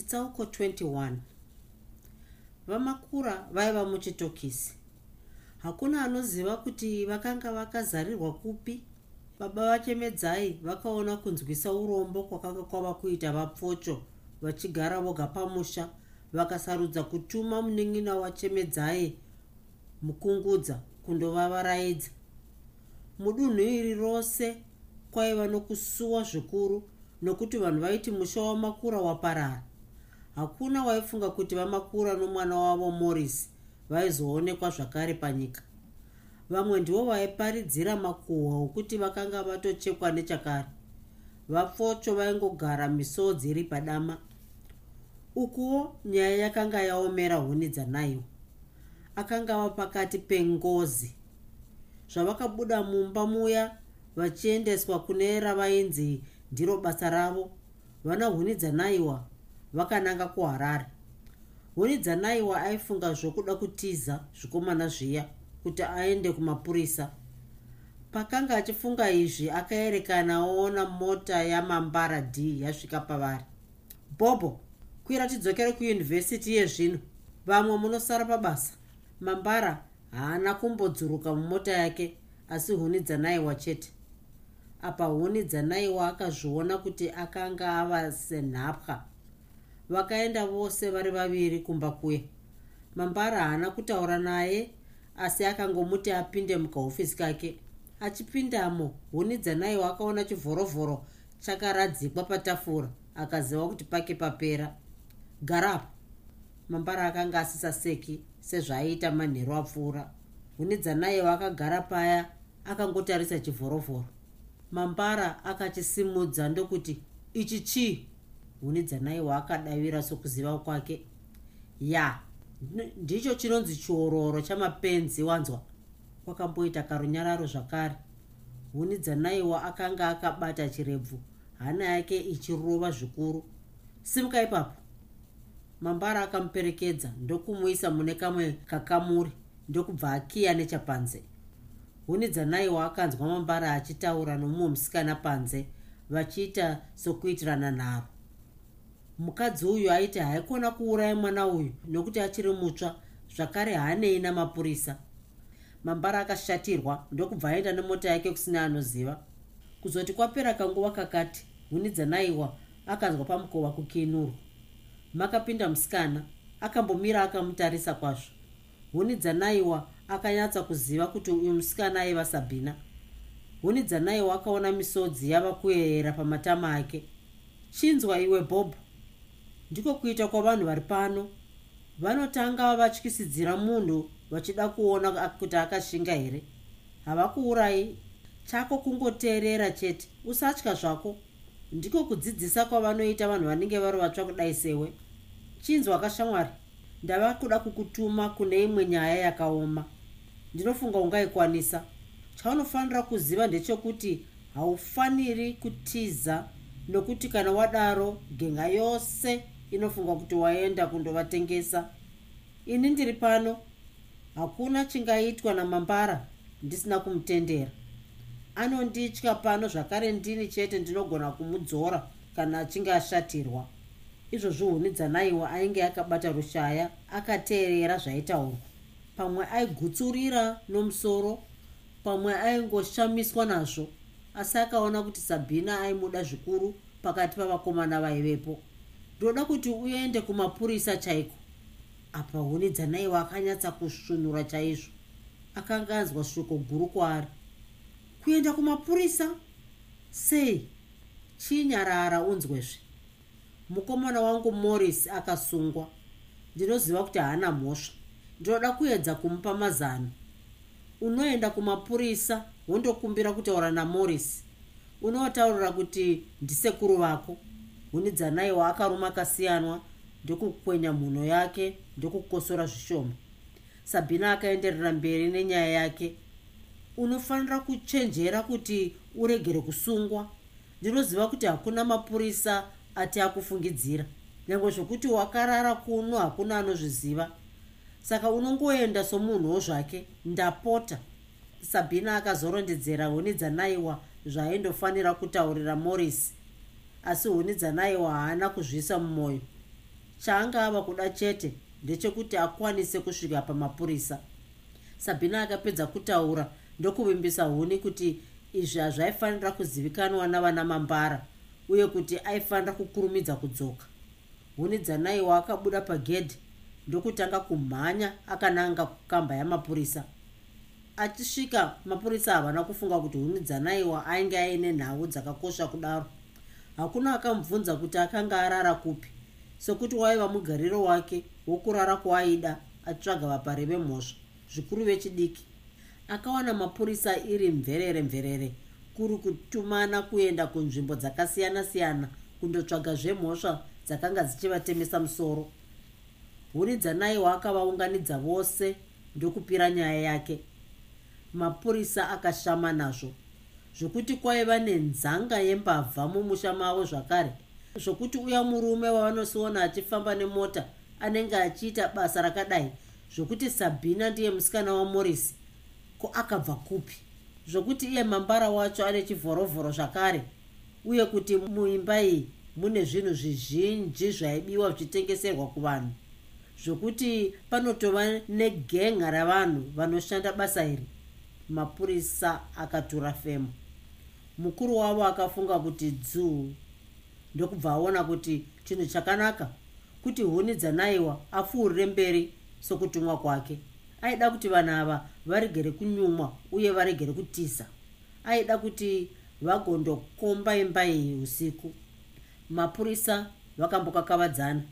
chitsauko 21 vamakura vaiva muchitokisi. Hakuna anoziva kuti vakanga vakazarirwa kupi. Baba vachemedzai vakaona kunzwisa urombo kwakanga kwava kuita vapfocho vachigara voga pamusha vakasarudza kutuma munin'ina wachemedzai mukungudza kundovavaraidza. Mudunhu iri rose kwaiva nokusuwa zvikuru nokuti vanhu vaiti musha wamakura waparara hakuna waifunga kuti vamakura nomwana wavo morris vaizoonekwa zvakare panyika. Vamwe ndivo vaiparidzira makuhwa okuti vakanga vatochekwa nechakare. Vapfocho vaingogara misodzi iri padama. Ukuwo nyaya yakanga yaomera huni dzanaiwa akanga ava pakati pengozi. Zvavakabuda mumba muya vachiendeswa kune ravainzi ndiro basa ravo. Vana huni dzanaiwa vakananga kuharare. Huni dzanaiwa aifunga zvokuda kutiza zvikomana zviya kuti aende kumapurisa. Pakanga achifunga izvi akaerekana aona mota yamambara d yasvika pavari. Bhobho kwira tidzokere kuyunivhesiti yezvino. Vamwe munosara pabasa. Mambara haana kumbodzuruka mumota yake asi huni dzanaiwa chete apa huni dzanaiwa akazviona kuti akanga ava senhapwa vakaenda vose vari vaviri kumba kuya mambara haana kutaura naye asi akangomuti apinde mukahofisi kake. Achipindamo huni dzanaiwa akaona chivhorovhoro chakaradzikwa patafura akaziva kuti pake papera. Garapo mambara akanga asisaseki sezvaaiita manheru apfuura. Huni dzanaiwa akagara paya akangotarisa chivhorovhoro. Mambara akachisimudza ndokuti ichi chii huni dzanaiwa akadavira sokuziva kwake. Ya ndicho chinonzi chiororo chamapenzi wanzwa. Kwakamboita karunyararo zvakare. Huni dzanaiwa akanga akabata chirebvu hana yake ichirova zvikuru. Simuka ipapo mambara akamuperekedza ndokumuisa mune kamwe kakamuri ndokubva akiya nechapanze. Huni dzanaiwa akanzwa mambara achitaura nomumwe musikana panze vachiita sokuitirana nharo mukadzi uyu aiti haikona kuuraya mwana uyu nokuti achiri mutsva zvakare haanei namapurisa. Mambara akashatirwa ndokubva aenda nemota yake kusina anoziva. Kuzoti kwapera kanguva kakati huni dzanaiwa akanzwa pamukova kukinurwa makapinda musikana akambomira akamutarisa kwazvo. Huni dzanaiwa akanyatsa kuziva kuti uyu musikana aiva sabhina huni dzanaiwa akaona misodzi yava kuyeyera pamatama ake. Chinzwa iwe bhobho ndiko kuita kwavanhu vari pano. Vanotanga vatyisidzira munhu vachida kuona kuti akashinga here. Havakuurai chako kungoteerera chete. Usatya zvako. Ndiko kudzidzisa kwavanoita vanhu vanenge vari vatsva kudai sewe. Chinzwa kashamwari ndava kuda kukutuma kune imwe nyaya yakaoma. Ndinofunga ungaikwanisa. Chaunofanira kuziva ndechekuti haufaniri kutiza nokuti kana wadaro genga yose inofunga kuti waenda kundovatengesa. Ini ndiri pano. Hakuna chingaitwa namambara ndisina kumutendera. Anonditya pano zvakare ndini chete ndinogona kumudzora kana achinge ashatirwa. Izvozvi huni dzanaiwa ainge akabata rushaya akateerera zvaitaurwa. Pamwe aigutsurira nomusoro pamwe aingoshamiswa nazvo. Asi akaona kuti sabhina aimuda zvikuru pakati pavakomana vaivepo ndoda kuti uende kumapurisa chaiko? Apa huni dzanaiwa akanyatsa kusvunura chaizvo. Akanga anzwa shoko guru kwaari. Kuenda kumapurisa? Sei? Chinyarara unzwezve. Mukomana wangu morris akasungwa. Ndinoziva kuti haana mhosva. Ndinoda kuedza kumupa mazano. Unoenda kumapurisa wondokumbira kutaura namorris. Unotaurira kuti ndisekuru vako huni dzanaiwa akaruma akasiyanwa ndokukwenya mhuno yake ndokukosora zvishoma. Sabhina akaenderera mberi nenyaya yake. Unofanira kuchenjera kuti uregere kusungwa. Ndinoziva kuti hakuna mapurisa ati akufungidzira. Nyange zvokuti wakarara kuno hakuna anozviziva. Saka unongoenda somunhuwo zvake ndapota. Sabhina akazorondedzera huni dzanaiwa zvaaindofanira kutaurira morris asi huni dzanaiwa haana kuzvisa mumwoyo. Chaanga ava kuda chete ndechekuti akwanise kusvika pamapurisa. Sabhina akapedza kutaura ndokuvimbisa huni kuti izvi hazvaifanira kuzivikanwa navana mambara uye kuti aifanira kukurumidza kudzoka. Huni dzanaiwa akabuda pagedhi ndokutanga kumhanya akananga kukamba yamapurisa. Achisvika mapurisa havana kufunga kuti huni dzanaiwa ainge aine nhau dzakakosha kudaro hakuna akamubvunza kuti akanga arara kupi. Sekuti waiva mugariro wake wokurara kwaaida atsvaga vapari vemhosva zvikuru vechidiki. Akawana mapurisa iri mverere mverere kuri kutumana kuenda kunzvimbo dzakasiyana-siyana kundotsvaga zvemhosva dzakanga dzichivatemesa musoro. Huni dzanaiwa akavaunganidza vose ndokupira nyaya yake. Mapurisa akashama nazvo zvokuti kwaiva nenzanga yembavha mumusha mavo zvakare. Zvokuti uya murume wavanosiona achifamba nemota anenge achiita basa rakadai zvokuti sabhina ndiye musikana wamorisi ko akabva kupi? Zvokuti iye mambara wacho ane chivhorovhoro zvakare uye kuti muimba iyi mune zvinhu zvizhinji zvaibiwa zvichitengeserwa kuvanhu. Zvokuti panotova negenga ravanhu vanoshanda basa iri mapurisa akatura femo mukuru wavo akafunga kuti dzuu. Ndokubva aona kuti chinhu chakanaka kuti huni dzanaiwa apfuurire mberi sokutumwa kwake. Aida kuti vanhu ava varegere kunyumwa uye varegere kutisa. Aida kuti vagondokomba imba iyi usiku. Mapurisa vakambokakavadzana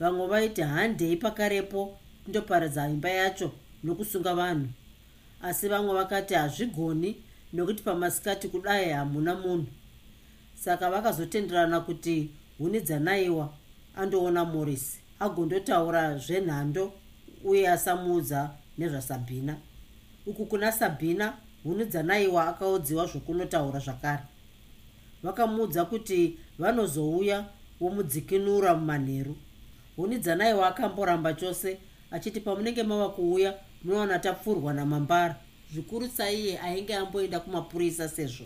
vamwe vaiti handei pakarepo tindoparadza imba yacho nokusunga vanhu asi vamwe vakati hazvigoni nokuti pamasikati kudai hamuna munhu. Saka vakazotenderana kuti huni dzanaiwa andoona morris agondotaura zvenhando uye asamuudza nezvasabhina. Uku kuna sabhina huni dzanaiwa akaodziwa zvokunotaura zvakare. Vakamuudza kuti vanozouya womudzikinura mumanheru. Huni dzanaiwa akamboramba chose achiti pamunenge mava kuuya munowana tapfurwa namambara. Zvikuru saiye ainge amboenda kumapurisa sezvo.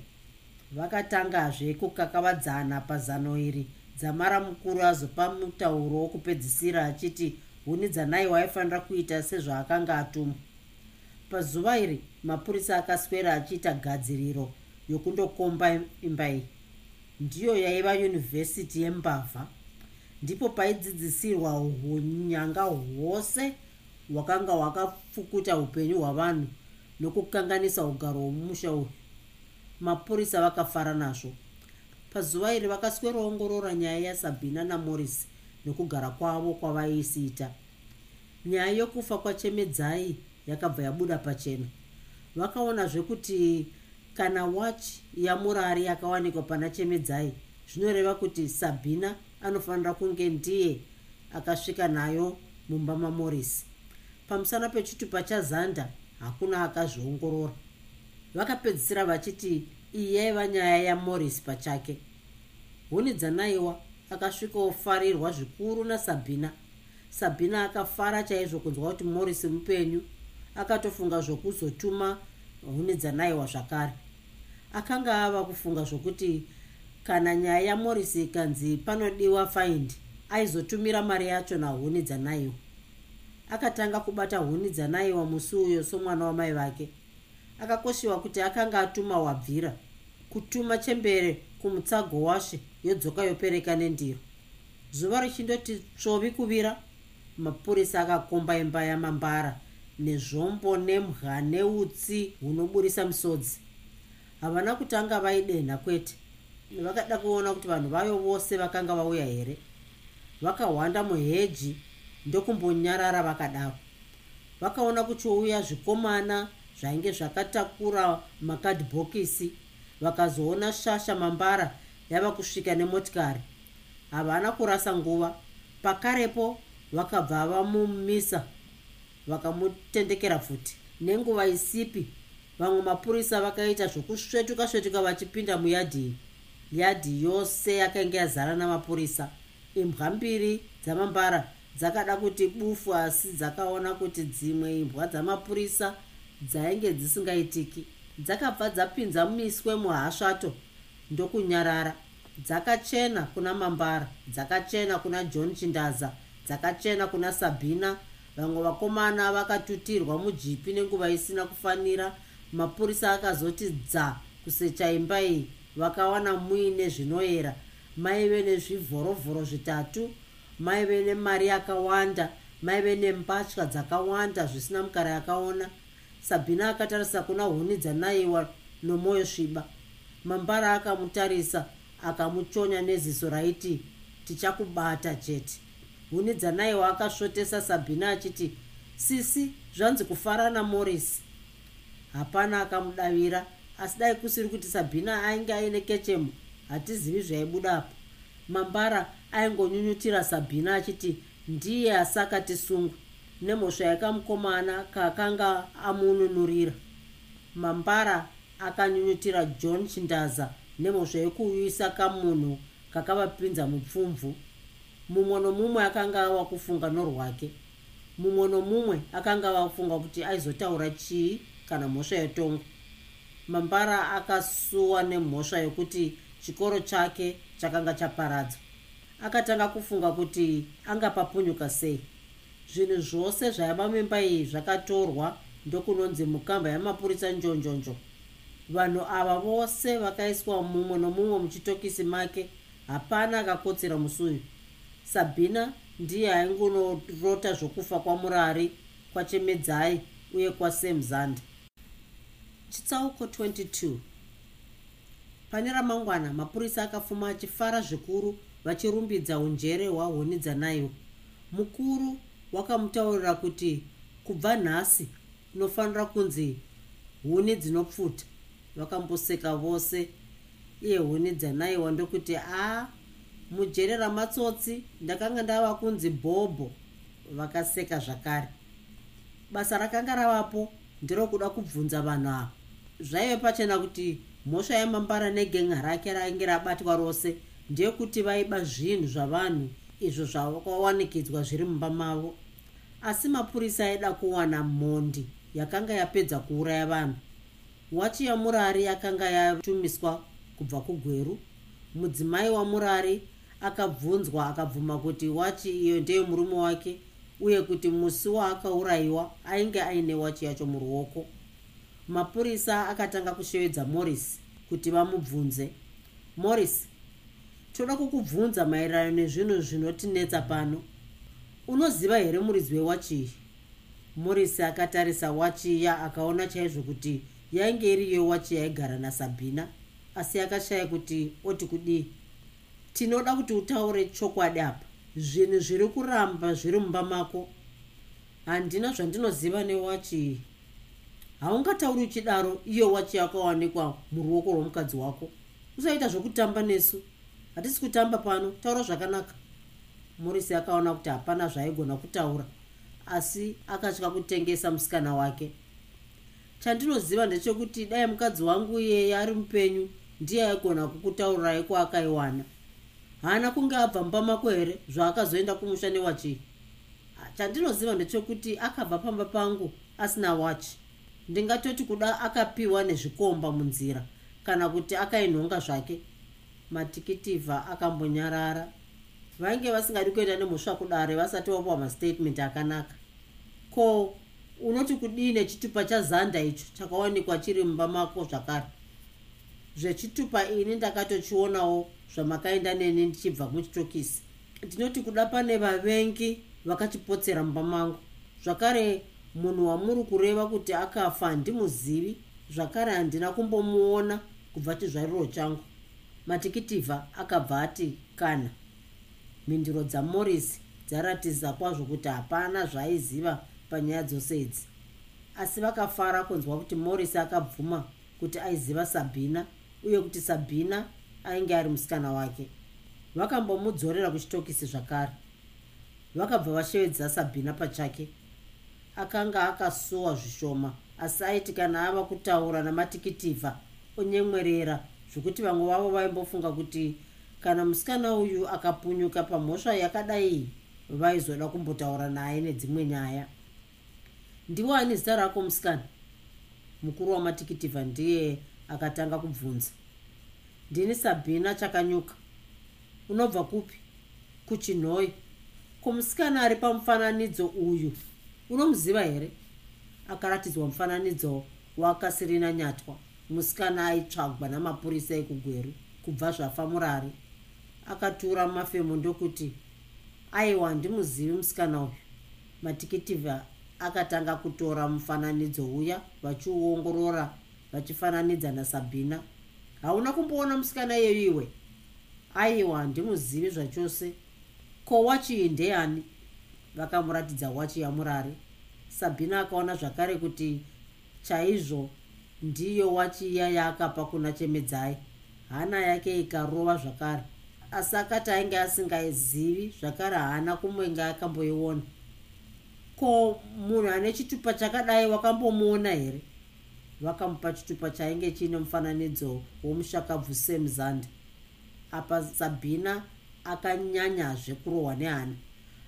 Vakatangazve kukakavadzana pazano iri. Dzamara mukuru azopa mutauro wokupedzisira achiti huni dzanaiwa aifanira kuita sezvaakanga atumwa. Pazuva iri mapurisa akaswera achiita gadziriro yokundokomba imba iyi. Ndiyo yaiva yunivhesiti yembavha. Ndipo paidzidzisirwa hunyanga hwose hwakanga hwakapfukuta upenyu hwavanhu nokukanganisa ugaro hwomumusha uyu. Mapurisa vakafara nazvo. Pazuva iri vakasweroongorora nyaya yasabhina namorris nekugara kwavo kwavaisiita. Nyaya yokufa kwachemedzai yakabva yabuda pachena. Vakaonazve kuti kana wachi yamurari yakawanikwa pana chemedzai zvinoreva kuti sabhina anofanira kunge ndiye akasvika nayo mumba mamorisi pamusana pechitupa chazanda hakuna akazviongorora. Vakapedzisira vachiti iyi yaiva nyaya yamorisi pachake. Huni dzanaiwa akasvikofarirwa zvikuru nasabhina sabhina akafara chaizvo kunzwa kuti morisi mupenyu akatofunga zvokuzotuma huni dzanaiwa zvakare. Akanga ava kufunga zvokuti kana nyaya yamorisi ikanzi panodiwa faindi aizotumira mari yacho nahuni dzanaiwa akatanga kubata huni dzanaiwa musi uyo somwana wamai vake. Akakoshiwa kuti akanga atuma wabvira kutuma chembere kumutsago washe yodzoka yopereka nendiro. Zuva richindoti tsvovi kuvira mapurisa akakomba imba yamambara nezvombo nemwa neutsi hunoburisa misodzi. Havana kutanga vaidenha kwete. Vakada kuona kuti vanhu vayo vose vakanga vauya here? Vakahwanda muheji ndokumbonyarara vakadaro. Vakaona kuchiuya zvikomana zvainge zvakatakura makadhibhokisi vakazoona shasha mambara yava kusvika nemotikari. Havana kurasa nguva. Pakarepo vakabva vamumisa vakamutendekera futi. Nenguva isipi vamwe mapurisa vakaita zvokusvetuka svetuka vachipinda muyadhi yadhi yose yakanga yazara namapurisa. Imbwa mbiri dzamambara dzakada kuti bufu asi dzakaona kuti dzimwe imbwa dzamapurisa dzainge dzisingaitiki. Dzakabva dzapinza miswe muhasvato ndokunyarara. Dzakachena kuna mambara dzakachena kuna john chindaza dzakachena kuna sabhina vamwe vakomana vakatutirwa mujipi nenguva isina kufanira. Mapurisa akazoti dza kusecha imba iyi. Vakawana muine zvinoyera. Maive nezvivhorovhoro zvitatu maive nemari yakawanda maive nembatya dzakawanda zvisina mukara yakaona. Sabhina akatarisa kuna huni dzanayiwa nomwoyo sviba. Mambara akamutarisa akamuchonya neziso raiti tichakubata chete. Huni dzanayiwa akasvotesa sabhina achiti sisi zvanzi kufarana morisi hapana akamudavira asi dai kusiri kuti sabhina ainge aine kechemu hatizivi zvaibudapo. Mambara aingonyunyutira sabhina achiti ndiye asakatisungu nemhosva yakamukomana kakanga amununurira. Mambara akanyunyutira john chindaza nemhosva yekuuyisa kamunhu kakavapinza mupfumvu. Mumwe nomumwe akanga ava kufunga norwake. Mumwe nomumwe akanga ava kufunga kuti aizotaura chii kana mhosva yetongo. Mambara akasuwa nemhosva yokuti chikoro chake chakanga chaparadzwa akatanga kufunga kuti angapapunyuka sei. Zvinhu zvose zvaiva mimba iyi zvakatorwa ndokunonzi mukamba yamapurisa njonjonjo. Vanhu ava vose vakaiswa mumwe nomumwe muchitokisi make hapana akakotsera musuyu. Sabhina ndiye aingunorota zvokufa kwamurari kwachemedzai uye kwasemzanda chitsauko 22 pane ramangwana mapurisa akafuma achifara zvikuru vachirumbidza unjere hwahuni dzanaiwo mukuru wakamutaurira kuti kubva nhasi unofanira kunzi huni dzinopfuta. Vakamboseka vose iye huni dzanaiwa ndokuti a mujere ramatsotsi ndakanga ndava kunzi bhobho. Vakaseka zvakare. Basa rakanga ravapo nderokuda kubvunza vanhu ava. Zvaive pachena kuti mhosva yemambara negenga rake rainge rabatwa rose ndeyekuti vaiba zvinhu zvavanhu izvo zvakawanikidzwa zviri mumba mavo. Asi mapurisa aida kuwana mhondi yakanga yapedza kuuraya vanhu. Wachi yamurari yakanga yatumiswa kubva kugweru. Mudzimai wamurari akabvunzwa akabvuma kuti wachi iyo ndeyemurume wake uye kuti musi waakaurayiwa ainge aine wachi yacho muruoko. Mapurisa akatanga kushevedza morris kuti vamubvunze. Morris toda kukubvunza maererano nezvinhu zvinotinetsa pano. Unoziva here muridzi wewachi iyi morris akatarisa wachi iya akaona chaizvo kuti yainge iri iyo wachi yaigara nasabhina asi akashaya kuti oti kudii? Tinoda kuti utaure chokwadi apa. Zvinhu zviri kuramba zviri mumba mako. Handina zvandinoziva newachi iyi haungatauri uchidaro iyo wachi yakawanikwa muruoko rwomukadzi wako. Usaita zvokutamba nesu hatisi kutamba pano taura zvakanaka. Morisi akaona kuti hapana zvaaigona kutaura asi akatya kutengesa musikana wake. Chandinoziva ndechekuti dai mukadzi wangu iyeye ari mupenyu ndiye aigona kukutaurirai kwaakaiwana haana kunge abva mumba mako here zvaakazoenda kumusha newachi chandinoziva ndechekuti akabva pamba pangu asina wachi. Ndingatoti kuda akapiwa nezvikomba munzira kana kuti akainhonga zvake matikitivha akambonyarara. Vainge vasingadi kuenda nemhosva kudare vasati vapuwa mastatement akanaka. Ko unoti kudii nechitupa chazanda icho chakawanikwa chiri mumba mako zvakare? Zvechitupa ini ndakatochionawo zvamakaenda neni ndichibva muchitokisi. Ndinoti kuda pane vavengi vakachipotsera mumba mangu. Zvakare munhu wamuri kureva kuti akafa handimuzivi zvakare handina kumbomuona kubva chizvariro changu matikitivha akabva ati kana. Mhinduro dzamorris dzaratidza kwazvo kuti hapana zvaaiziva panyaya dzose idzi. Asi vakafara kunzwa kuti morris akabvuma kuti aiziva sabhina uye kuti sabhina ainge ari musikana wake. Vakambomudzorera kuchitokisi zvakare. Vakabva vashevedza sabhina pachake. Akanga akasuwa zvishoma asi aiti kana ava kutaura namatikitivha onyemwerera zvokuti vamwe vavo vaimbofunga kuti kana musikana uyu akapunyuka pamhosva yakadai vaizoda kumbotaura naye nedzimwe nyaya ndiwani zita rako musikana? Mukuru wamatikitivha ndiye akatanga kubvunza. Ndini sabhina chakanyuka. Unobva kupi? Kuchinhoi kumusikana ari pamufananidzo uyu unomuziva here? Akaratidzwa mufananidzo wakasirina nyatwa musikana aitsvagwa namapurisa ekugweru kubva zvafa murari. Akatura mumafemo ndokuti aiwa ndimuzivi musikana uyu. Matikitivha akatanga kutora mufananidzo uya vachiuongorora vachifananidza nasabhina. Hauna kumboona musikana iyeyu iwe? Aiwa ndimuzivi zvachose. Ko wachi iyi ndeyani? Vakamuratidza wachi yamurari. Sabhina akaona zvakare kuti chaizvo ndiyo wachi iya yaakapa kuna chemedzai. Hana yake ikarova zvakare. Asi akati ainge asingazivi zvakare haana kumwenge akamboiona. Ko munhu ane chitupa chakadai wakambomuona here? Vakamupa chitupa chainge chiine mufananidzo womushakabvu semzanda apa sabhina akanyanyazve kurohwa nehana.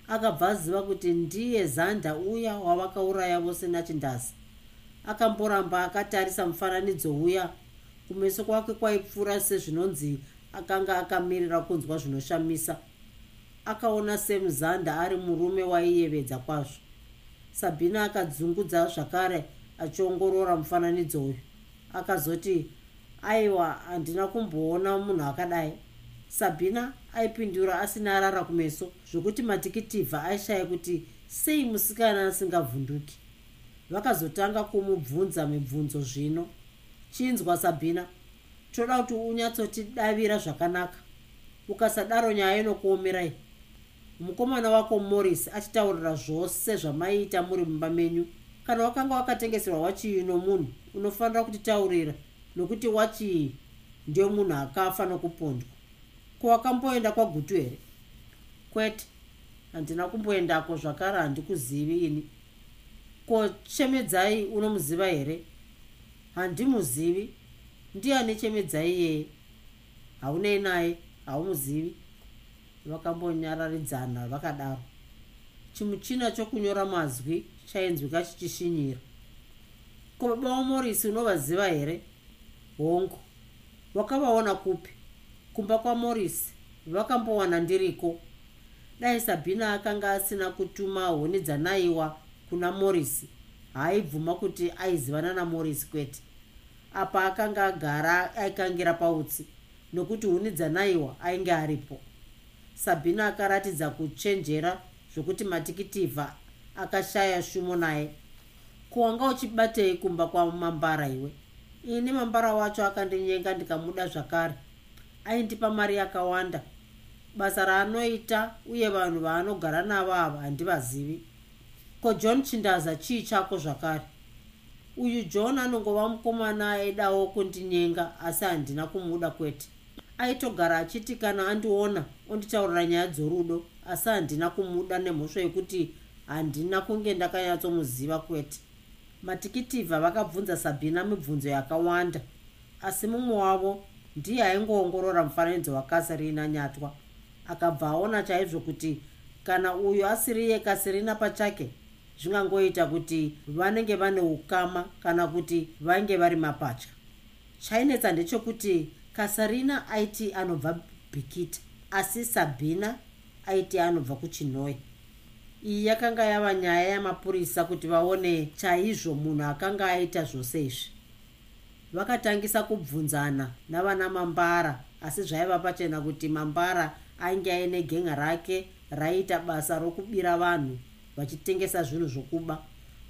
Akabva aziva kuti ndiye zanda uya wavakauraya vose nachindasi akamboramba akatarisa mufananidzo uya. Kumeso kwake kwaipfuura sezvinonzi akanga akamirira kunzwa zvinoshamisa. Akaona semuzanda ari murume waiyevedza kwazvo. Sabhina akadzungudza zvakare achiongorora mufananidzo uyu. Akazoti aiwa handina kumboona munhu akadai. Sabhina aipindura asina arara kumeso zvokuti matikitivha aishaya kuti sei musikana asingavhunduki vakazotanga kumubvunza mibvunzo zvino. Chinzwa sabhina toda kuti unyatsotidavira zvakanaka. Ukasadaro nyaya inokuomerai. Mukomana wako morris achitaurira zvose zvamaiita muri mumba menyu. Kana wakanga wakatengeserwa wachii nomunhu unofanira kutitaurira nokuti wachii ndiyo munhu akafa nokupondwa. Ko wakamboenda kwagutu here? Kwete. Handina kumboendako zvakare handikuzivi ini ko chemedzai unomuziva here? Handimuzivi. Ndiani chemedzai iyeye haunei naye haumuzivi. Vakambonyararidzana vakadaro. Chimuchina chokunyora mazwi chainzwika chichishinyira ko baba wamorisi unovaziva here? Hongu. Wakavaona kupi? Kumba kwamorisi vakambowana ndiriko? Dai sabhina akanga asina kutuma huni dzanaiwa kuna morisi haaibvuma kuti aizivana namorisi kwete. Apa akanga agara aikangira pautsi nokuti huni dzanaiwa ainge aripo. Sabhina akaratidza kuchenjera zvokuti matikitivha akashaya shumo naye. Kuwanga uchibatei kumba kwamambara iwe? Ini mambara wacho akandinyenga ndikamuda zvakare. Aindipa mari yakawanda. Basa raanoita uye vanhu vaanogara navo ava handivazivi ko john chindaza chii chako zvakare? Uyu john anongova mukomana aidawo kundinyenga asi handina kumuda kwete. Aitogara achiti kana andiona onditaurira nyaya dzorudo asi handina kumuda nemhosva yekuti handina kunge ndakanyatsomuziva kwete. Matikitivha vakabvunza sabhina mibvunzo yakawanda asi mumwe wavo ndiye aingoongorora mufananidzo wakasirina nyatwa akabva aona chaizvo kuti kana uyu asiriye kasirina pachake zvingangoita kuti vanenge vane ukama kana kuti vainge vari mapatya chainetsa ndechekuti kasarina aiti anobva bhikita asi sabhina aiti anobva kuchinhoi iyi yakanga yava nyaya yamapurisa kuti vaone chaizvo munhu akanga aita zvose izvi. Vakatangisa kubvunzana navana mambara asi zvaiva pachena kuti mambara ainge aine genga rake raiita basa rokubira vanhu vachitengesa zvinhu zvokuba.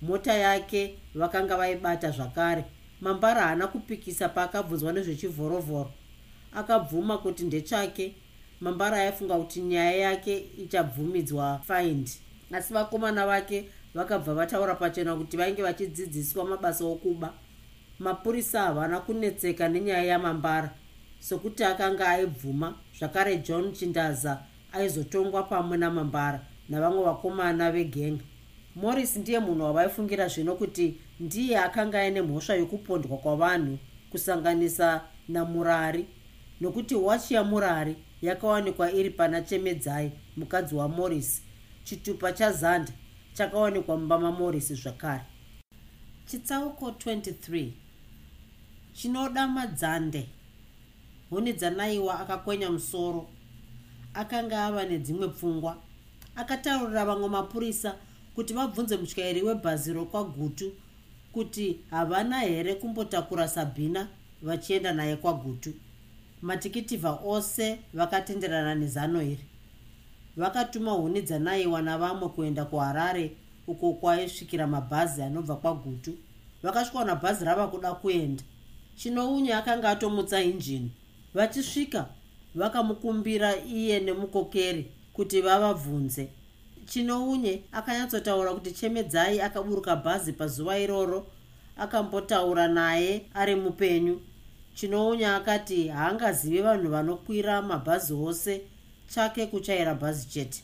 Mota yake vakanga vaibata zvakare. Mambara haana kupikisa paakabvunzwa nezvechivhorovhoro. Akabvuma kuti ndechake mambara aifunga kuti nyaya yake ichabvumidzwa find. Asi vakomana vake vakabva vataura pachena kuti vainge vachidzidziswa mabasa okuba. Mapurisa havana kunetseka nenyaya yamambara sokuti akanga aibvuma. Zvakare john chindaza aizotongwa pamwe namambara navamwe vakomana vegeng morris ndiye munhu wavaifungira zvino kuti ndiye akanga aine mhosva yokupondwa kwavanhu kusanganisa namurari nokuti wachi yamurari yakawanikwa iri pana chemedzai mukadzi wamorris chitupa chazanda chakawanikwa mumba mamorris zvakare. Chitsauko 23 chinoda madzande. Huni dzanaiwa akakwenya musoro. Akanga ava nedzimwe pfungwa akataurira vamwe mapurisa kuti vabvunze mutyairi webhazi rokwagutu kuti havana here kumbotakura sabhina vachienda naye kwagutu. Matikitivha ose vakatenderana nezano iri. Vakatuma huni dzanaiwa navamwe kuenda kuharare uko kwaisvikira mabhazi anobva kwagutu. Vakasvikawana bhazi rava kuda kuenda. Chinounye akanga atomutsa injini. Vachisvika vakamukumbira iye nemukokeri kuti vavabvunze. Chinounye akanyatsotaura kuti chemedzai akaburuka bhazi pazuva iroro akambotaura naye ari mupenyu. Chinounye akati haangazivi vanhu vanokwira mabhazi ose chake kuchaira bhazi chete.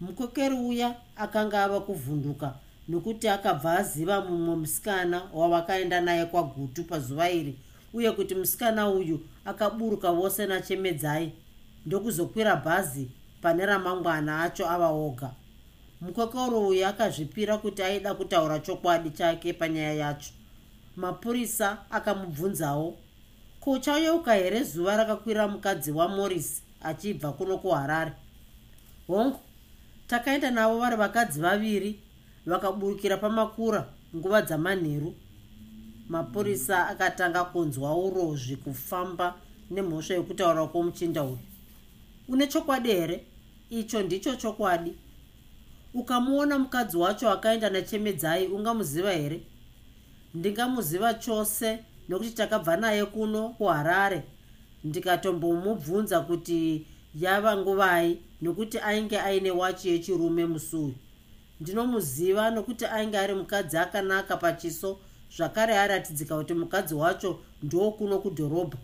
Mukokeri uya akanga ava kuvhunduka nokuti akabva aziva mumwe musikana wavakaenda naye kwagutu pazuva iri uye kuti musikana uyu akaburuka vose nachemedzai. Ndokuzokwira bhazi pane ramangwana acho ava oga. Mukokoro uyu akazvipira kuti aida kutaura chokwadi chake panyaya yacho. Mapurisa akamubvunzawo ko uchayeuka here zuva rakakwira mukadzi wamorris achibva kuno kuharare? Hongu takaenda navo vari vakadzi vaviri vakaburukira pamakura nguva dzamanheru. Mapurisa akatanga kunzwa urozvi kufamba nemhosva yokutaura kwomuchinda uyu. Une chokwadi here icho ndicho chokwadi. Ukamuona mukadzi wacho akaenda nachemedzai ungamuziva here? Ndingamuziva chose nokuti takabva naye kuno kuharare. Ndikatombomubvunza kuti yava nguvai nokuti ainge aine wachi yechirume musuyu. Ndinomuziva nokuti ainge ari mukadzi akanaka pachiso zvakare aratidzika kuti mukadzi wacho ndokuno kudhorobha.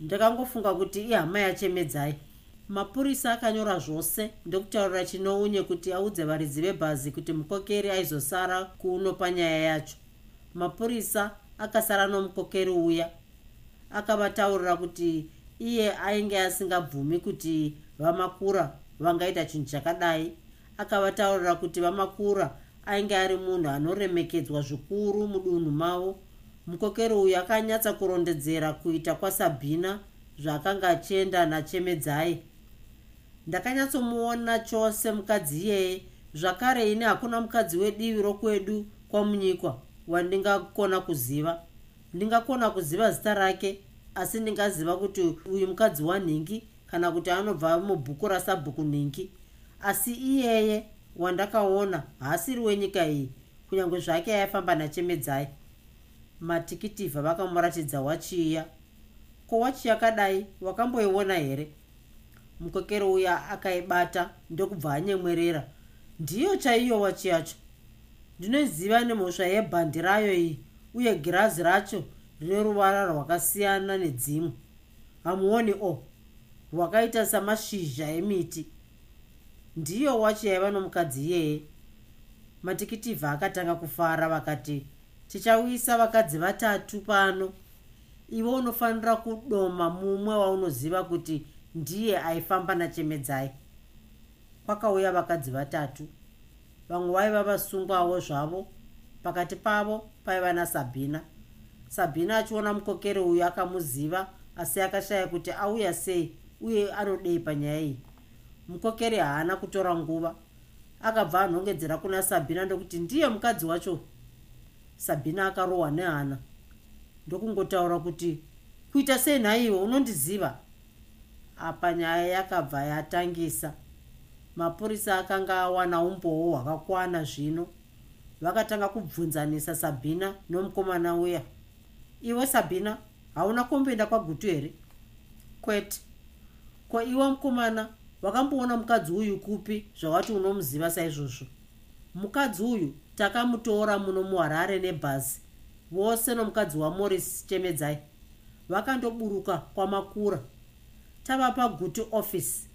Ndakangofunga kuti ihama yachemedzai mapurisa akanyora zvose. Ndokutaurira chinounye kuti audze varidzi vebhazi kuti mukokeri aizosara kuno panyaya yacho. Mapurisa akasara nomukokeri uya. Akavataurira kuti iye ainge asingabvumi kuti vamakura vangaita chinhu chakadai. Akavataurira kuti vamakura ainge ari munhu anoremekedzwa zvikuru mudunhu mavo. Mukokeri uyu akanyatsa kurondedzera kuita kwasabhina zvaakanga achienda nachemedzai ndakanyatsomuona chose mukadzi iyeye zvakare ine hakuna mukadzi wedivi rokwedu kwamunyikwa wandingakona kuziva. Ndingakona kuziva zita rake asi ndingaziva kuti uyu mukadzi wanhingi kana kuti anobva mubhuku rasabhuku nhingi. Asi iyeye wandakaona haasiri wenyika iyi kunyange zvake aifamba nachemedzai. Matikitivha vakamuratidza wachiya. Ko wachi yakadai wakamboiona here mukokeri uya akaibata ndokubva anyemwerera. Ndiyo chaiyo wachi yacho. Ndinoziva nemhosva yebhandi rayo iyi uye girazi racho rine ruvara rwakasiyana nedzimwe hamuoni o rwakaita samashizha emiti. Ndiyo wachi yaiva nomukadzi iyeye matikitivha akatanga kufara vakati tichauyisa vakadzi vatatu pano. Iwe unofanira kudoma mumwe waunoziva kuti ndiye aifamba nachemedzai. Kwakauya vakadzi vatatu. Vamwe vaiva vasungwawo zvavo. Pakati pavo paiva nasabhina. Sabhina achiona mukokeri uyu akamuziva asi akashaya kuti auya sei uye anodei panyaya iyi. Mukokeri haana kutora nguva. Akabva anhongedzera kuna sabhina ndokuti ndiye mukadzi wacho. Sabhina akarohwa nehana. Ndokungotaura kuti kuita sei nhaiwo? Unondiziva apa nyaya yakabva yatangisa. Mapurisa akanga awana umbowo hwakakwana zvino. Vakatanga kubvunzanisa sabhina nomukomana uya. Iwe sabhina hauna kumboenda kwagutu here? Kwete. Ko iwe mukomana wakamboona mukadzi uyu kupi zvawati unomuziva saizvozvo? Mukadzi uyu takamutora muno muharare nebhazi vose nomukadzi wamorris chemedzai. Vakandoburuka kwamakura tava pagutu office.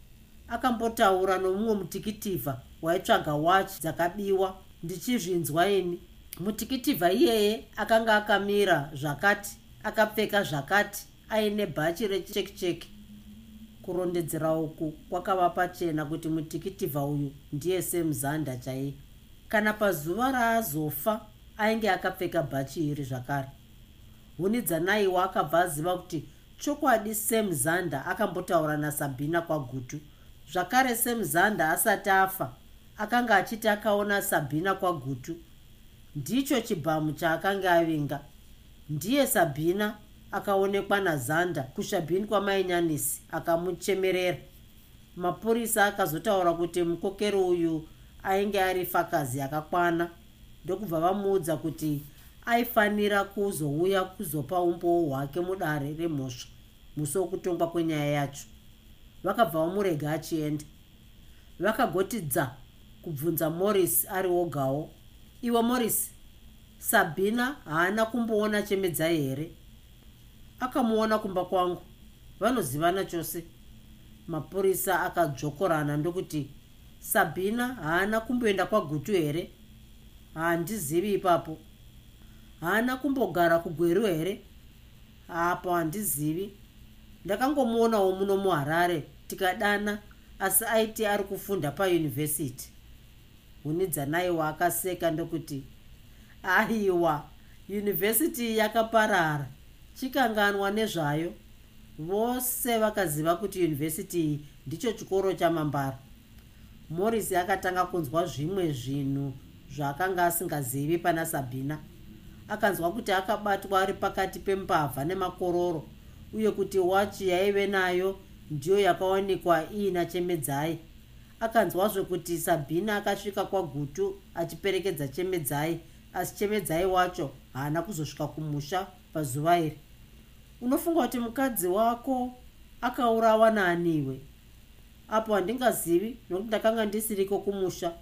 Akambotaura nomumwe mutikitivha waitsvaga wachi dzakabiwa. Ndichizvinzwa ini. Mutikitivha iyeye akanga akamira zvakati akapfeka zvakati aine bhachi rechekicheki kurondedzera uku kwakava pachena kuti mutikitivha uyu ndiye semuzanda chaiye. Kana pazuva raazofa ainge akapfeka bhachi iri zvakare. Hunidzanaiwa akabva aziva kuti chokwadi semuzanda akambotaura nasabhina kwagutu. Zvakare semuzanda asati afa akanga achiti akaona sabhina kwagutu. Ndicho chibhamu chaakanga avinga. Ndiye sabhina akaonekwa nazanda kushabhini kwamainyanisi akamuchemerera. Mapurisa akazotaura kuti mukokeri uyu ainge ari fakazi yakakwana ndokubva vamuudza kuti aifanira kuzouya kuzopa umboo hwake mudare remhosva musi wokutongwa kwenyaya yacho. Vakabva vamurega achienda. Vakagotidza kubvunza morris ari wogawo iwe morris sabhina haana kumboona chemedzai here? Akamuona kumba kwangu. Vanozivana chose. Mapurisa akadzvokorana ndokuti sabhina haana kumboenda kwagutu here? Handizivi ipapo haana kumbogara kugweru here? Apo handizivi. Ndakangomuonawo muno muharare tikadana asi aiti ari kufunda payunivhesiti. Hunidzanaiwa akaseka ndokuti aiwa yunivhesiti yakaparara. Chikanganwa nezvayo. Vose vakaziva kuti yunivhesiti iyi ndicho chikoro chamambara morris akatanga kunzwa zvimwe zvinhu zvaakanga asingazivi pana sabhina akanzwa kuti akabatwa ari pakati pembavha nemakororo uye kuti wachi yaive nayo ndiyo yakawanikwa iina chemedzai. Akanzwazve kuti sabhina akasvika kwagutu achiperekedza chemedzai asi chemedzai wacho haana kuzosvika kumusha pazuva iri. Unofunga kuti mukadzi wako akaurawa naaniwe? Apo handingazivi nokuti ndakanga ndisiriko kumusha.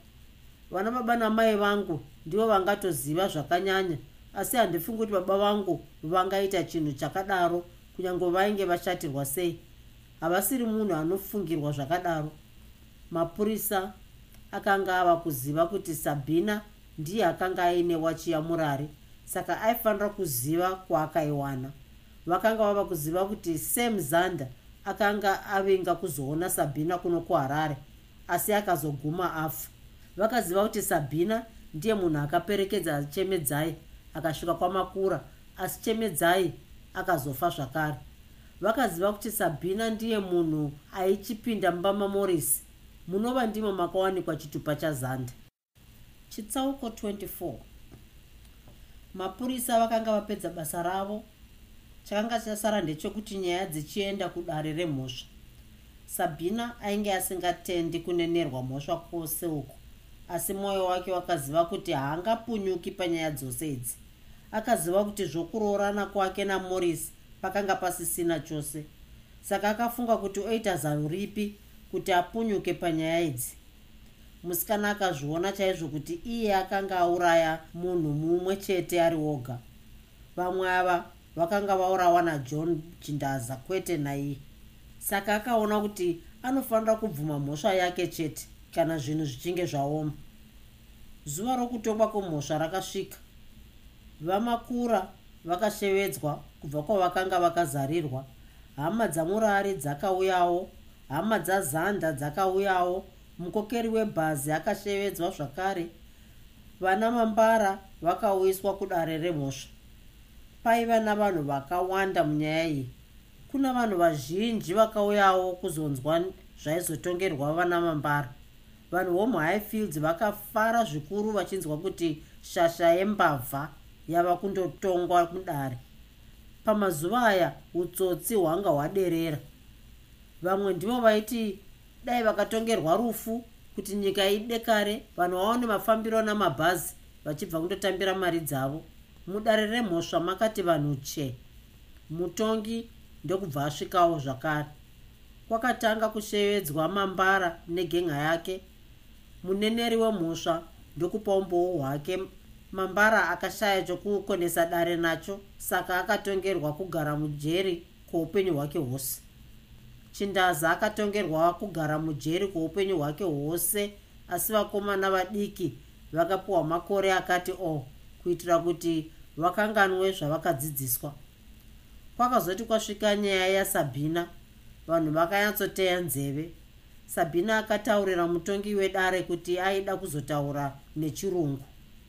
Vana baba namai vangu ndivo vangatoziva zvakanyanya asi handifungi kuti baba vangu vangaita chinhu chakadaro kunyange vainge vashatirwa sei. Havasiri munhu anofungirwa zvakadaro. Mapurisa akanga ava kuziva kuti sabhina ndiye akanga aine wachi yamurari saka aifanira kuziva kwaakaiwana. Vakanga vava kuziva kuti sam zanda akanga avinga kuzoona sabhina kuno kuharare asi akazoguma afa. Vakaziva kuti sabhina ndiye munhu akaperekedza chemedzai akasvika kwamakura asi chemedzai akazofa zvakare. Vakaziva kuti sabhina ndiye munhu aichipinda mumba mamorisi munova ndimo makawanikwa chitupa chazanda chitsauko 24 mapurisa vakanga vapedza basa ravo. Chakanga chasara ndechekuti nyaya dzichienda kudare remhosva. Sabhina ainge asingatendi kunenerwa mhosva kwose uko asi mwoyo wake wakaziva kuti haangapunyuki panyaya dzose idzi. Akaziva kuti zvokuroorana kwake namorris pakanga pasisina chose. Saka akafunga kuti oita zano ripi kuti apunyuke panyaya idzi. Musikana akazviona chaizvo kuti iye akanga auraya munhu mumwe chete ari woga. Vamwe ava vakanga vaurawa najohn chindaza kwete naiye. Saka akaona kuti anofanira kubvuma mhosva yake chete kana zvinhu zvichinge zvaoma. Zuva rokutongwa kwemhosva rakasvika. Vamakura vakashevedzwa kubva kwavakanga vakazarirwa. Hama dzamurari dzakauyawo hama dzazanda dzakauyawo mukokeri webhazi akashevedzwa zvakare. Vana mambara vakauyiswa kudare remhosva. Paiva navanhu vakawanda munyaya iyi. Kuna vanhu vazhinji vakauyawo kuzonzwa zvaizotongerwa vana mambara vanhu vomuhighfields vakafara zvikuru vachinzwa kuti shasha yembavha yava kundotongwa mudare pamazuva aya utsotsi hwanga hwaderera. Vamwe ndivo vaiti dai vakatongerwa rufu kuti nyika idekare vanhu vaone mafambiro namabhazi vachibva kundotambira mari dzavo. Mudare remhosva makati vanhu che mutongi ndokubva asvikawo zvakare. Kwakatanga kushevedzwa mambara negenga yake muneneri wemhosva ndokupa umboo hwake. Mambara akashaya chokukonesa dare nacho saka akatongerwa kugara mujeri kweupenyu hwake hwose. Chindaza akatongerwa kugara mujeri kweupenyu hwake hwose asi vakomana vadiki vakapiwa makore akati o oh, kuitira kuti vakanganwe zvavakadzidziswa. Kwakazoti kwasvika nyaya yasabhina vanhu vakanyatsoteya nzeve sabhina akataurira mutongi wedare kuti aida kuzotaura nechirungu.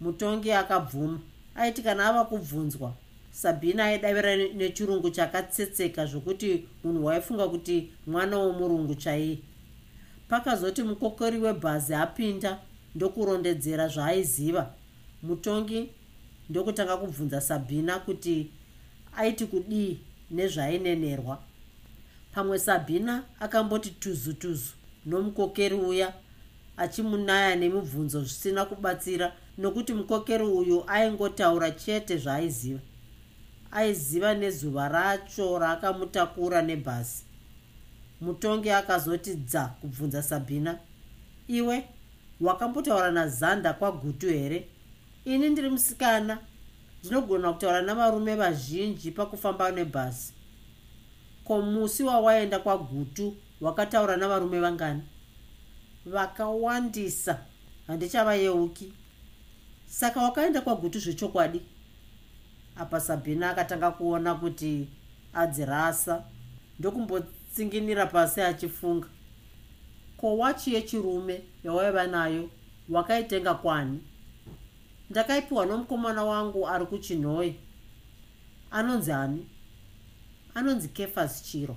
Mutongi akabvuma aiti kana ava kubvunzwa sabhina aidavira nechirungu chakatsetseka zvokuti munhu waifunga kuti mwana womurungu chaiye. Pakazoti mukokori webhazi apinda ndokurondedzera zvaaiziva mutongi ndokutanga kubvunza sabhina kuti aiti kudii nezvaainenerwa. Pamwe sabhina akamboti tuzu tuzu nomukokeri uya achimunaya nemibvunzo zvisina kubatsira nokuti mukokeri uyu aingotaura chete zvaaiziva aiziva nezuva racho rakamutakura nebhasi mutongi akazoti dza kubvunza sabhina iwe wakambotaura nazanda kwagutu here? Ini ndiri musikana. Ndinogona kutaura navarume vazhinji pakufamba nebhasi ko musi wawaenda kwagutu wakataura navarume vangani. Vakawandisa handichavayeuki saka wakaenda kwagutu zvechokwadi. Apa sabhina akatanga kuona kuti adzirasa ndokumbotsinginira pasi achifunga. Ko wachi yechirume yawaiva nayo wakaitenga kwani? Ndakaipiwa nomukomana wangu ari kuchinhoi anonzi ani? Anonzi kefasi chiro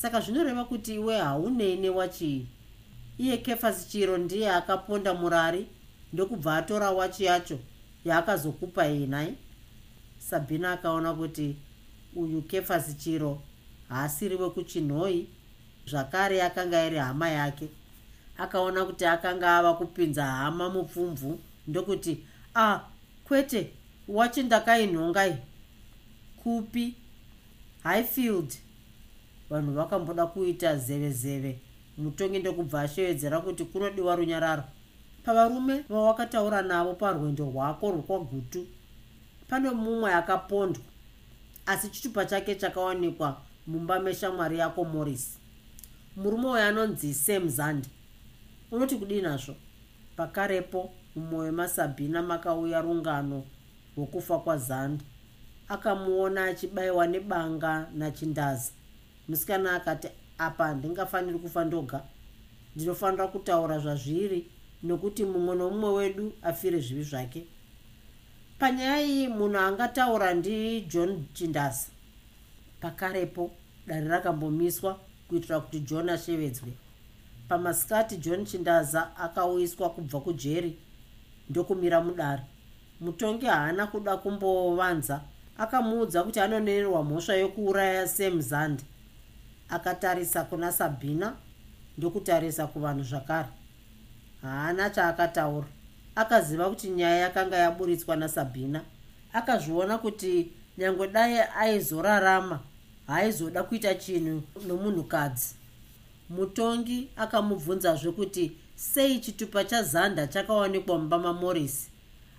saka zvinoreva kuti iwe haunei newachii iye kefasi chiro ndiye akaponda murari ndokubva atora wachi yacho yaakazokupa inai sabhina akaona kuti uyu kefasi chiro haasiri wekuchinhoi zvakare akanga iri hama yake. Akaona kuti akanga ava kupinza hama mupfumvu ndokuti a ah, kwete wachi ndakainhongai. Kupi? Highfield vanhu vakamboda kuita zeve zeve. Mutongi ndokubva ashevedzera kuti kunodiwa runyararo. Pavarume vawakataura navo parwendo rwako rwekwagutu pane mumwe akapondwa asi chitupa chake chakawanikwa mumba meshamwari yako morris murume uyo anonzi sam zand unoti kudii nazvo? Pakarepo mumwoyo masabhina makauya rungano rwokufa kwazand akamuona achibayiwa nebanga nachindaza musikana akati apa handingafaniri kufa ndoga. Ndinofanira kutaura zvazviri nokuti mumwe nomumwe wedu afire zvivi zvake. Panyaya iyi munhu angataura ndijohn chindasa pakarepo dare rakambomiswa kuitira kuti john ashevedzwe. Pamasikati john chindaza akauyiswa kubva kujeri ndokumira mudare. Mutongi haana kuda kumbovanza akamuudza kuti anonererwa mhosva yokuuraya sam zand akatarisa kuna sabhina ndokutarisa kuvanhu zvakare. Haana chaakataura. Akaziva kuti nyaya yakanga yaburitswa nasabhina akazviona kuti nyange dai aizorarama haaizoda kuita chinhu nomunhukadzi. Mutongi akamubvunzazve kuti sei chitupa chazanda chakawanikwa mumba mamorisi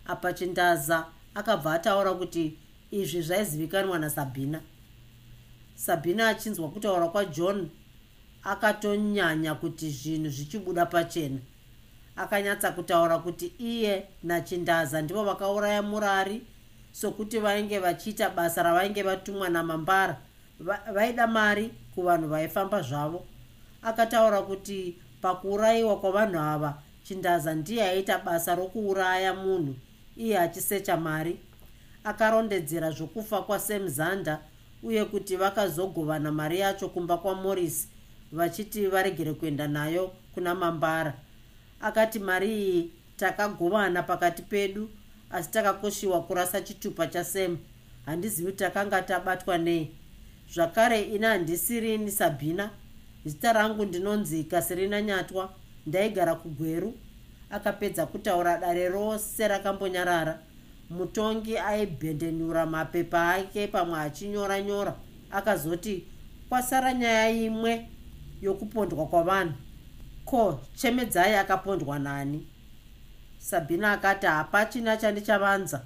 apa chindaza akabva ataura kuti izvi zvaizivikanwa nasabhina sabhina achinzwa kutaura kwajohn akatonyanya kuti zvinhu zvichibuda pachena. Akanyatsa kutaura kuti iye nachindaza ndivo vakauraya murari sokuti vainge vachiita basa ravainge vatumwa namambara vaida mari kuvanhu vaifamba zvavo. Akataura kuti pakuurayiwa kwavanhu ava chindaza ndiye aiita basa rokuuraya munhu iye achisecha mari. Akarondedzera zvokufa kwasam zanda uye kuti vakazogovana mari yacho kumba kwamorris vachiti varegere kuenda nayo kuna mambara. Akati mari iyi takagovana pakati pedu asi takakoshiwa kurasa chitupa chasam handizivi takanga tabatwa nei. Zvakare ina handisirini sabhina zita rangu ndinonzi kasirina nyatwa. Ndaigara kugweru. Akapedza kutaura dare rose rakambonyarara mutongi aibhendenura mapepa ake pamwe achinyora nyora akazoti kwasara nyaya imwe yokupondwa kwavanhu. Ko chemedzai akapondwa nani? Sabhina akati hapachina chandichavanza.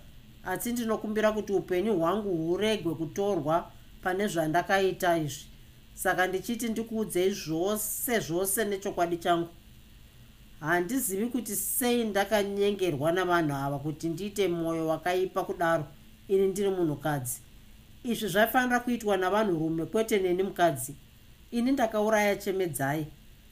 Asi ndinokumbira kuti upenyu hwangu huregwe kutorwa pane zvandakaita izvi. Saka ndichiti ndikuudzei zvose zvose nechokwadi changu handizivi kuti sei ndakanyengerwa navanhu ava kuti ndiite mwoyo wakaipa kudaro ini ndiri munhukadzi. Izvi zvaifanira kuitwa navanhurume kwete neni mukadzi. Ini ndakauraya chemedzai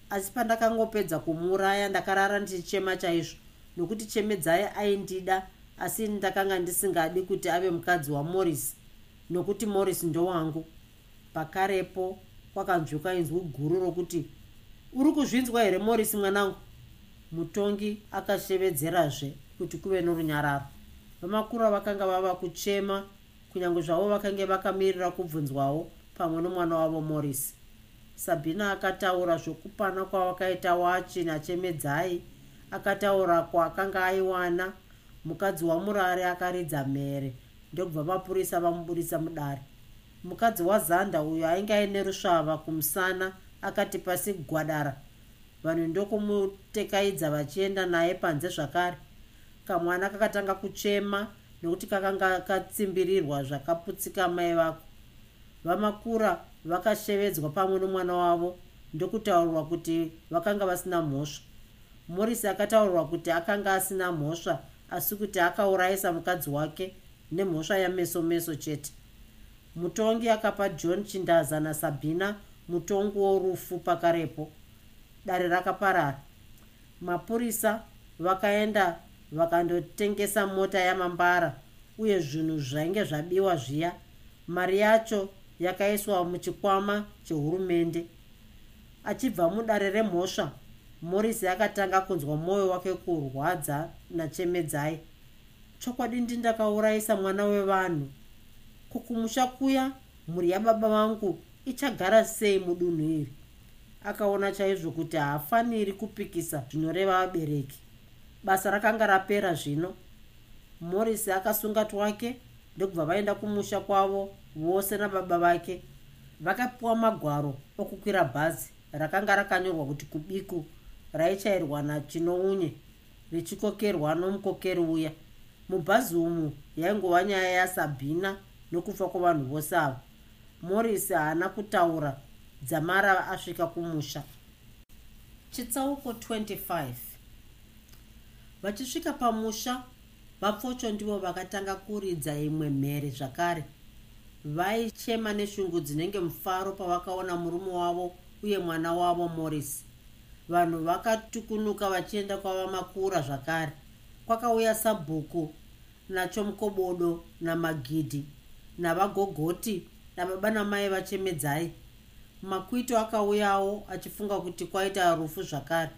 asi pandakangopedza kumuuraya ndakarara ndichichema chaizvo nokuti chemedzai aindida asi ini ndakanga ndisingadi kuti ave mukadzi wamorris nokuti morris ndowangu pakarepo kwakanzwika inzwi guru rokuti uri kuzvinzwa here morris mwanangu mutongi akashevedzerazve kuti kuve norunyararo. Vamakura vakanga vava kuchema kunyange zvavo vakange vakamirira kubvunzwawo pamwe nomwana wavo morris. Sabhina akataura zvokupana kwavakaita wachi nachemedzai akataura kwaakanga aiwana. Mukadzi wamurare akaridza mhere ndokubva mapurisa vamubudisa mudare. Mukadzi wazanda uyo ainge aine rusvava kumusana akati pasi gwadara vanhu ndokumutekayidza vachienda naye panze zvakare. Kamwana kakatanga kuchema nekuti kakanga katsimbirirwa zvakaputsika mai vako. Vamakura vakashevedzwa pamwe nomwana wavo ndokutaurirwa kuti vakanga vasina mhosva. Morisi akataurirwa kuti akanga asina mhosva asi kuti akaurayisa mukadzi wake nemhosva yameso meso chete. Mutongi akapa john chindaza nasabhina mutongi worufu pakarepo dare rakaparara. Mapurisa vakaenda vakandotengesa mota yamambara uye zvinhu zvainge zvabiwa zviya. Mari yacho yakaiswa muchikwama chehurumende. Achibva mudare remhosva morisi akatanga kunzwa mwoyo wake kurwadza nachemedzai. Chokwadi ndindakaurayisa mwana wevanhu. Kukumusha kuya mhuri yababa vangu ichagara sei mudunhu iri akaona chaizvo kuti haafaniri kupikisa zvinoreva vabereki. Basa rakanga rapera zvino. Morisi akasunga twake ndokubva vaenda kumusha kwavo vose nababa vake. Vakapiwa magwaro okukwira bhazi rakanga rakanyorwa kuti kubiku raichairwa nachinounye richikokerwa nomukokeri uya. Mubhazi umu yaingova nyaya yasabhina nokufa kwavanhu vose ava. Morisi haana kutaura dzamara asvika kumusha. Chitsauko 25 vachisvika pamusha vapfocho ndivo vakatanga kuridza imwe mhere zvakare. Vaichema neshungu dzinenge mufaro pavakaona murume wavo uye mwana wavo morris. Vanhu vakatukunuka vachienda kwavamakura zvakare. Kwakauya sabhuku nachomukobodo namagidhi navagogoti nababa namai vachemedzai makwito akauyawo achifunga kuti kwaita rufu zvakare.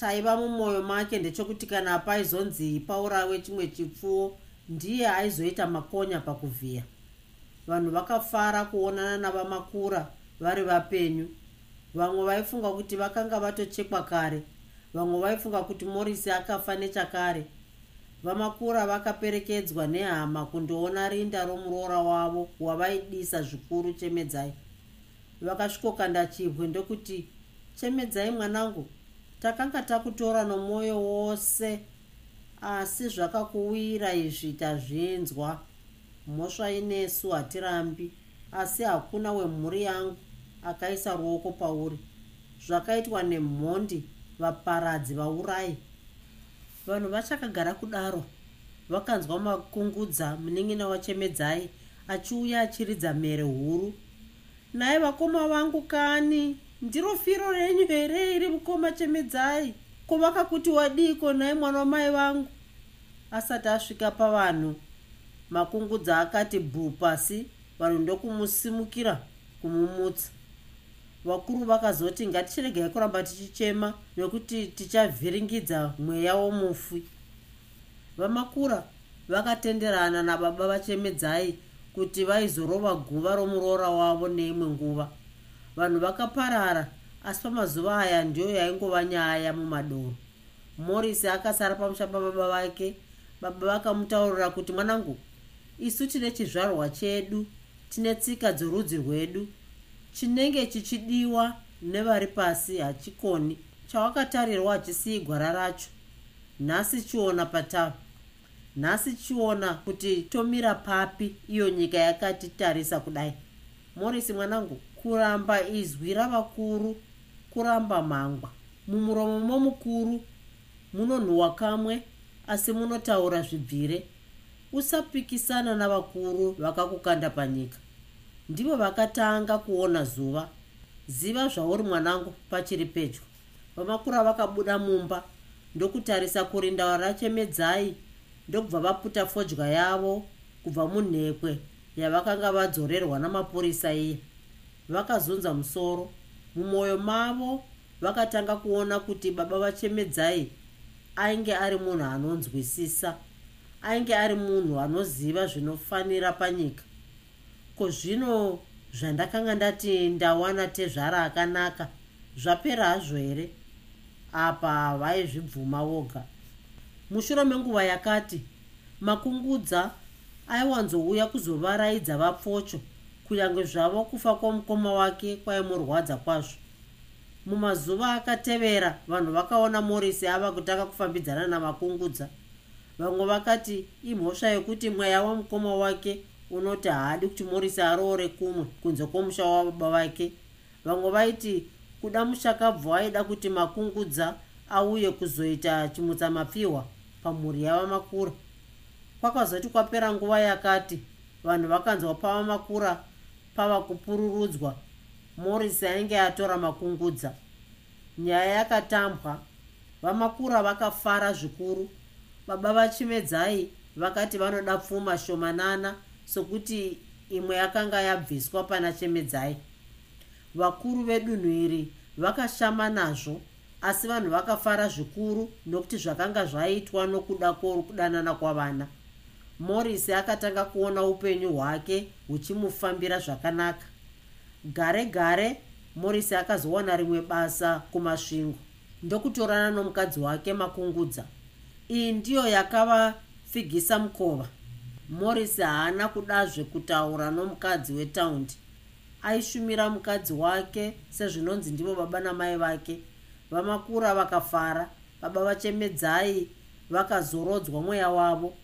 Chaiva mumwoyo make ndechekuti kana paizonzi paurawe chimwe chipfuwo ndiye aizoita makonya pakuvhiya. Vanhu vakafara kuonana navamakura vari vapenyu. Vamwe vaifunga kuti vakanga vatochekwa kare. Vamwe vaifunga kuti morisi akafa nechakare. Vamakura vakaperekedzwa nehama kundoona rinda romuroora wavo wavaidisa zvikuru chemedzai vakasvikokanda chibwe ndokuti chemedzai mwanangu takanga takutora nomwoyo wose asi zvakakuwira izvi tazvinzwa. Mhosva inesu hatirambi asi hakuna wemhuri yangu akaisa ruoko pauri. Zvakaitwa nemhondi vaparadzi vaurai vanhu vachakagara kudaro vakanzwa makungudza munin'ina wachemedzai achiuya achiridza mhere huru nhaye vakoma vangu kani ndiro firo renyu here iri mukoma chemedzai kuvaka kuti wadiko nhaye mwana wamai vangu. Asati asvika pavanhu makungudza akati bhu pasi vanhu ndokumusimukira kumumutsa. Vakuru vakazoti ngatichiregai kuramba tichichema nekuti tichavhiringidza mweya womufi. Vamakura vakatenderana nababa vachemedzai kuti vaizorova guva romuroora wavo neimwe nguva. Vanhu vakaparara asi pamazuva aya ndiyo yaingova nyaya mumadoro. Morisi akasara pamusha pababa vake baba vakamutaurira kuti mwanangu isu tine chizvarwa chedu tine tsika dzorudzi rwedu chinenge chichidiwa nevari pasi hachikoni chawakatarirwa hachisiyi gwara racho. Nhasi chiona patava nhasi chiona kuti tomira papi iyo nyika yakatitarisa kudai. Morisi mwanangu kuramba izwi ravakuru kuramba mhangwa mumuromo momukuru munonhuhwa kamwe asi munotaura zvibvire. Usapikisana navakuru vakakukanda panyika. Ndivo vakatanga kuona zuva. Ziva zvauri mwanangu pachiri pedyo. Vamakura vakabuda mumba ndokutarisa kurinda rachemedzai ndokubva vaputa fodya yavo kubva munhekwe yavakanga vadzorerwa namapurisa iye vakazunza musoro. Mumwoyo mavo vakatanga kuona kuti baba vachemedzai ainge ari munhu anonzwisisa ainge ari munhu anoziva zvinofanira panyika. Ko zvino zvandakanga ndati ndawana tezvara akanaka zvapera hazvo here? Apa vaizvibvuma voga mushure menguva yakati makungudza aiwanzouya kuzovaraidza vapfocho kunyange zvavo kufa kwomukoma wake kwaimurwadza kwazvo. Mumazuva akatevera vanhu vakaona morisi ava kutanga kufambidzana namakungudza. Vamwe vakati imhosva yekuti mweya wamukoma wake unoti haadi kuti morisi aroore kumwe kunze kwomusha wababa vake. Vamwe vaiti kuda mushakabvu aida kuti makungudza auye kuzoita chimutsamapfihwa pamhuri yavamakura kwakazoti kwapera nguva yakati vanhu vakanzwa pavamakura pava kupururudzwa. Morisi ainge atora makungudza. Nyaya yakatambwa. Vamakura vakafara zvikuru. Baba vachimedzai vakati vanoda pfuma shomanana sokuti imwe yakanga yabviswa pana chemedzai. Vakuru vedunhu iri vakashama nazvo asi vanhu vakafara zvikuru nokuti zvakanga zvaitwa nokuda kwokudanana kwavana. Morisi akatanga kuona upenyu hwake huchimufambira zvakanaka. Gare gare morisi akazowana rimwe basa kumasvingo. Ndokutorana nomukadzi wake makungudza. Iyi ndiyo yakavafigisa mukova. Morisi haana kudazve kutaura nomukadzi wetaundi. Aishumira mukadzi wake sezvinonzi ndivo baba namai vake vamakura vakafara baba vachemedzai vakazorodzwa mweya wavo.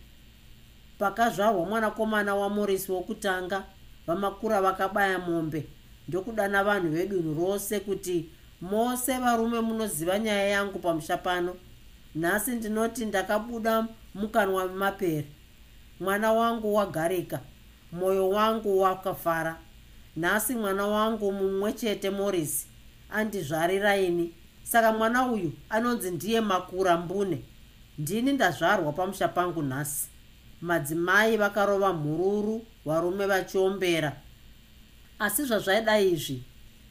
Pakazvarwa mwanakomana wamorisi wokutanga vamakura vakabaya mombe. Ndokudana vanhu vedunhu rose kuti mose varume munoziva nyaya yangu pamusha pano nhasi ndinoti ndakabuda mukanwa mapere. Mwana wangu wagarika mwoyo wangu wakafara. Nhasi mwana wangu mumwe chete morisi andizvarira ini saka mwana uyu anonzi ndiye makura mbune ndini ndazvarwa pamusha pangu nhasi. Madzimai vakarova mhururu varume vachiombera. Asi zvazvaida izvi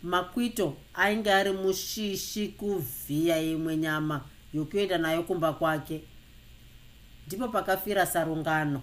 makwito ainge ari mushishi kuvhiya imwe nyama yokuenda nayo kumba kwake. Ndipo pakafira sarungano